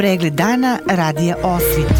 Pregled dana radija Osvit.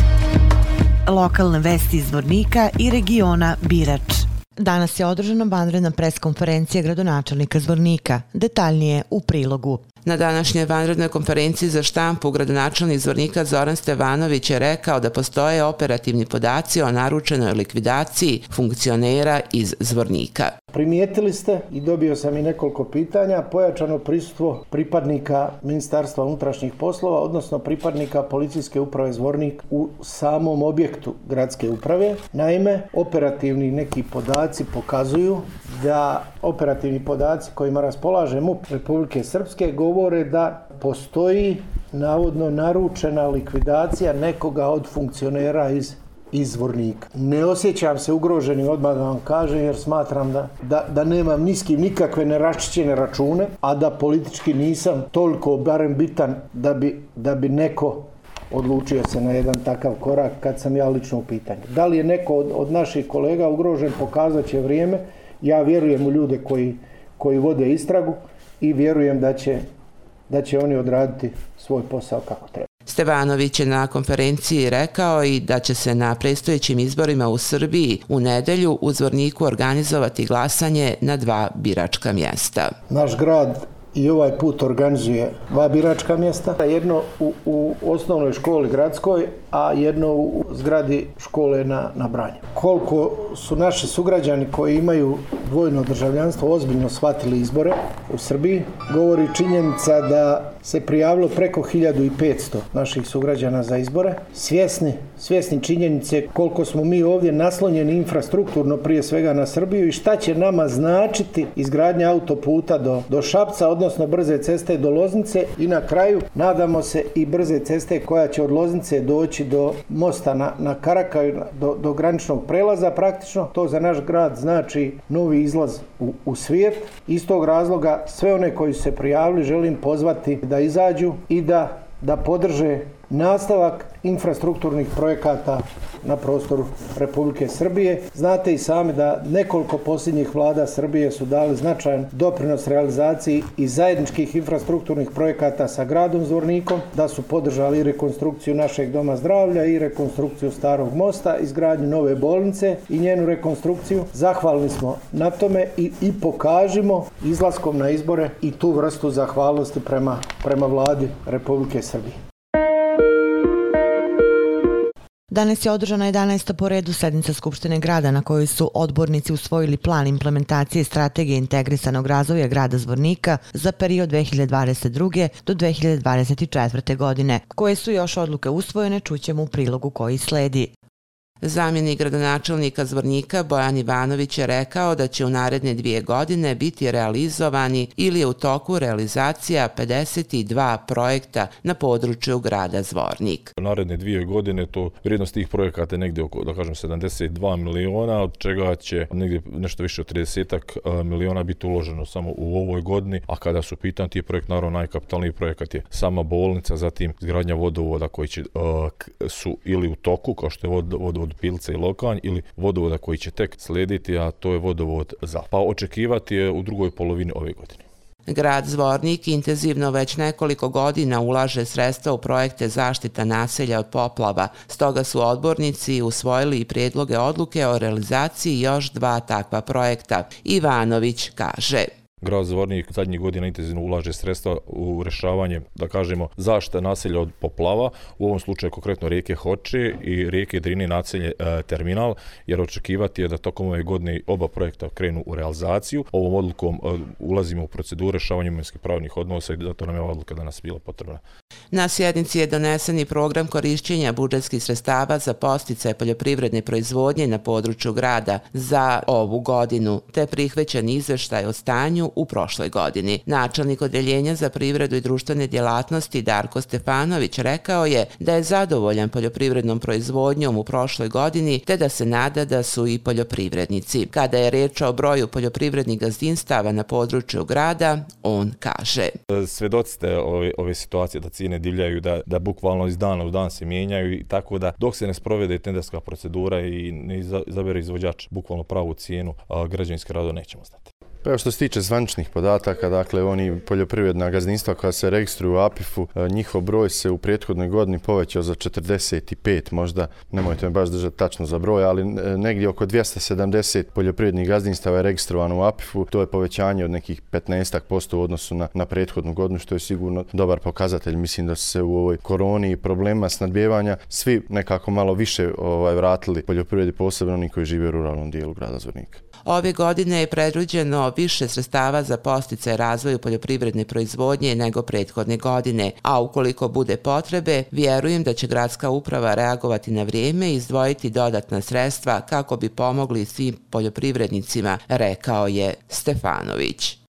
Lokalne vesti iz Vornika i regiona Birač. Danas je održana vanredna preskonferencija gradonačelnika Zvornika. Detaljnije u prilogu. Na današnjoj vanrednoj konferenciji za štampu gradonačelnik Zvornika Zoran Stevanović je rekao da postoje operativni podaci o naručenoj likvidaciji funkcionera iz Zvornika. Primijetili ste i dobio sam i nekoliko pitanja, pojačano prisustvo pripadnika Ministarstva unutrašnjih poslova, odnosno pripadnika Policijske uprave Zvornik u samom objektu gradske uprave. Naime, operativni neki podaci pokazuju da operativni podaci kojima raspolaže MUP Republike Srpske govore da postoji navodno naručena likvidacija nekoga od funkcionera iz izvornika. Ne osjećam se ugroženi odmah da vam kažem jer smatram da, da, da nemam niskim nikakve neraščićene račune, a da politički nisam toliko barem bitan da bi, da bi neko odlučio se na jedan takav korak kad sam ja lično u pitanju. Da li je neko od, od naših kolega ugrožen, pokazat će vrijeme. Ja vjerujem u ljude koji, koji vode istragu i vjerujem da će, da će oni odraditi svoj posao kako treba. Stevanović je na konferenciji rekao i da će se na prestojećim izborima u Srbiji u nedelju u Zvorniku organizovati glasanje na dva biračka mjesta. Naš grad i ovaj put organizuje dva biračka mjesta. Jedno u, u osnovnoj školi gradskoj, a jedno u zgradi škole na, na Branju. Koliko su naši sugrađani koji imaju dvojno državljanstvo ozbiljno shvatili izbore u Srbiji, govori činjenica da se prijavilo preko 1500 naših sugrađana za izbore. Svjesni, svjesni činjenice koliko smo mi ovdje naslonjeni infrastrukturno prije svega na Srbiju i šta će nama značiti izgradnja autoputa do, do Šapca, odnosno brze ceste do Loznice i na kraju nadamo se i brze ceste koja će od Loznice doći do mosta na, na Karakaju, do, do graničnog prelaza praktično. To za naš grad znači novi izlaz u, u svijet. Iz tog razloga sve one koji su se prijavili želim pozvati da izađu i da, da podrže nastavak infrastrukturnih projekata na prostoru Republike Srbije. Znate i sami da nekoliko posljednjih vlada Srbije su dali značajan doprinos realizaciji i zajedničkih infrastrukturnih projekata sa gradom Zvornikom, da su podržali rekonstrukciju našeg doma zdravlja i rekonstrukciju starog mosta, izgradnju nove bolnice i njenu rekonstrukciju. Zahvalni smo na tome i, i pokažimo izlaskom na izbore i tu vrstu zahvalnosti prema, prema vladi Republike Srbije. Danas je održana 11. po redu sednica Skupštine grada na kojoj su odbornici usvojili plan implementacije strategije integrisanog razvoja grada Zvornika za period 2022. do 2024. godine. Koje su još odluke usvojene čućemo u prilogu koji sledi. Zamjenik gradonačelnika Zvornika Bojan Ivanović je rekao da će u naredne dvije godine biti realizovani ili je u toku realizacija 52 projekta na području grada Zvornik. U naredne dvije godine to vrijednost tih projekata je negdje oko, da kažem, 72 miliona, od čega će negdje nešto više od 30 e, miliona biti uloženo samo u ovoj godini, a kada su pitan ti projekt, naravno najkapitalniji projekat je sama bolnica, zatim izgradnja vodovoda koji će, e, su ili u toku, kao što je vodovod vod od Pilce i Lokanj ili vodovoda koji će tek slediti, a to je vodovod za. Pa očekivati je u drugoj polovini ove godine. Grad Zvornik intenzivno već nekoliko godina ulaže sredstva u projekte zaštita naselja od poplava. Stoga su odbornici usvojili i prijedloge odluke o realizaciji još dva takva projekta. Ivanović kaže grad Zvornik zadnjih godina intenzivno ulaže sredstva u rešavanje, da kažemo, zaštite naselja od poplava, u ovom slučaju konkretno rijeke Hoče i rijeke Drine naselje e, terminal, jer očekivati je da tokom ove godine oba projekta krenu u realizaciju. Ovom odlukom e, ulazimo u proceduru rešavanja imenskih pravnih odnosa i zato nam je ova odluka danas bila potrebna. Na sjednici je donesen i program korišćenja budžetskih sredstava za postice poljoprivredne proizvodnje na području grada za ovu godinu, te prihvećen izveštaj o stanju u prošloj godini. Načelnik odeljenja za privredu i društvene djelatnosti Darko Stefanović rekao je da je zadovoljan poljoprivrednom proizvodnjom u prošloj godini te da se nada da su i poljoprivrednici. Kada je reč o broju poljoprivrednih gazdinstava na području grada, on kaže. Svedoci ste ove, ove situacije da cijene divljaju, da, da bukvalno iz dana u dan se mijenjaju i tako da dok se ne sprovede tenderska procedura i ne izabere izvođač bukvalno pravu cijenu, građevinske rado nećemo znati. Pa što se tiče zvančnih podataka, dakle oni poljoprivredna gazdinstva koja se registruju u APIF-u, e, njihov broj se u prethodnoj godini povećao za 45 možda, nemojte me baš držati tačno za broj, ali e, negdje oko 270 poljoprivrednih gazdinstava je registrovano u APIF-u, to je povećanje od nekih 15% u odnosu na, na prethodnu godinu, što je sigurno dobar pokazatelj. Mislim da se u ovoj koroni i problema snadbjevanja svi nekako malo više ovaj, vratili poljoprivredi, posebno oni koji žive u ruralnom dijelu grada Zvornika. Ove godine je predruđeno više sredstava za postice razvoju poljoprivredne proizvodnje nego prethodne godine, a ukoliko bude potrebe, vjerujem da će gradska uprava reagovati na vrijeme i izdvojiti dodatna sredstva kako bi pomogli svim poljoprivrednicima, rekao je Stefanović.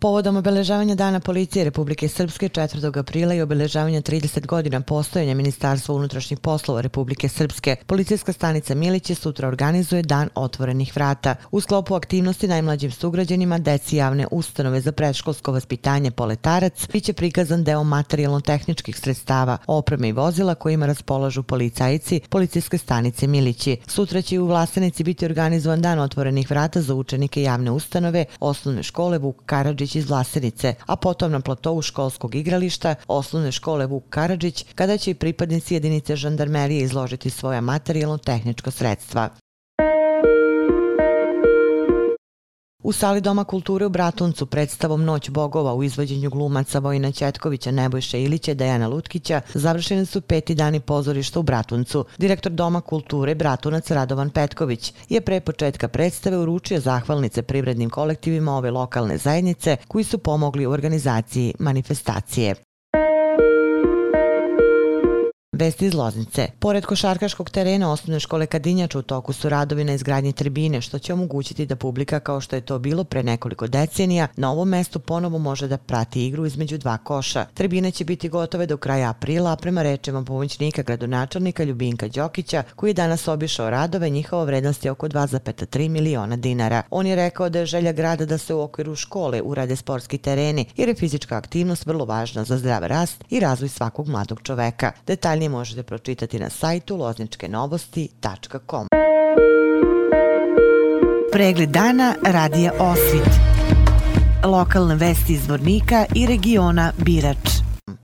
Povodom obeležavanja Dana policije Republike Srpske 4. aprila i obeležavanja 30 godina postojanja Ministarstva unutrašnjih poslova Republike Srpske, policijska stanica Miliće sutra organizuje Dan otvorenih vrata. U sklopu aktivnosti najmlađim sugrađanima deci javne ustanove za predškolsko vaspitanje Poletarac biće prikazan deo materijalno-tehničkih sredstava, opreme i vozila kojima raspolažu policajci policijske stanice Milići. Sutra će u Vlasenici biti organizovan Dan otvorenih vrata za učenike javne ustanove osnovne škole Vuk Karadžić Karadžić iz Vlasenice, a potom na platovu školskog igrališta osnovne škole Vuk Karadžić, kada će i pripadnici jedinice žandarmerije izložiti svoja materijalno-tehnička sredstva. U sali Doma kulture u Bratuncu predstavom Noć bogova u izvođenju glumaca Vojina Ćetkovića, Nebojše Ilića i Dejana Lutkića završeni su peti dani pozorišta u Bratuncu. Direktor Doma kulture Bratunac Radovan Petković je pre početka predstave uručio zahvalnice privrednim kolektivima ove lokalne zajednice koji su pomogli u organizaciji manifestacije. Vesti iz Loznice. Pored košarkaškog terena osnovne škole Kadinjač u toku su radovi na izgradnji tribine, što će omogućiti da publika, kao što je to bilo pre nekoliko decenija, na ovom mestu ponovo može da prati igru između dva koša. Tribine će biti gotove do kraja aprila, a prema rečima pomoćnika gradonačelnika Ljubinka Đokića, koji je danas obišao radove, njihova vrednost je oko 2,3 miliona dinara. On je rekao da je želja grada da se u okviru škole urade sportski tereni, jer je fizička aktivnost vrlo važna za zdrav rast i razvoj svakog mladog čoveka. Detaljnije možete pročitati na sajtu lozničkenovosti.com. Pregled dana radija Osvit. Lokalne vesti iz Vornika i regiona Birač.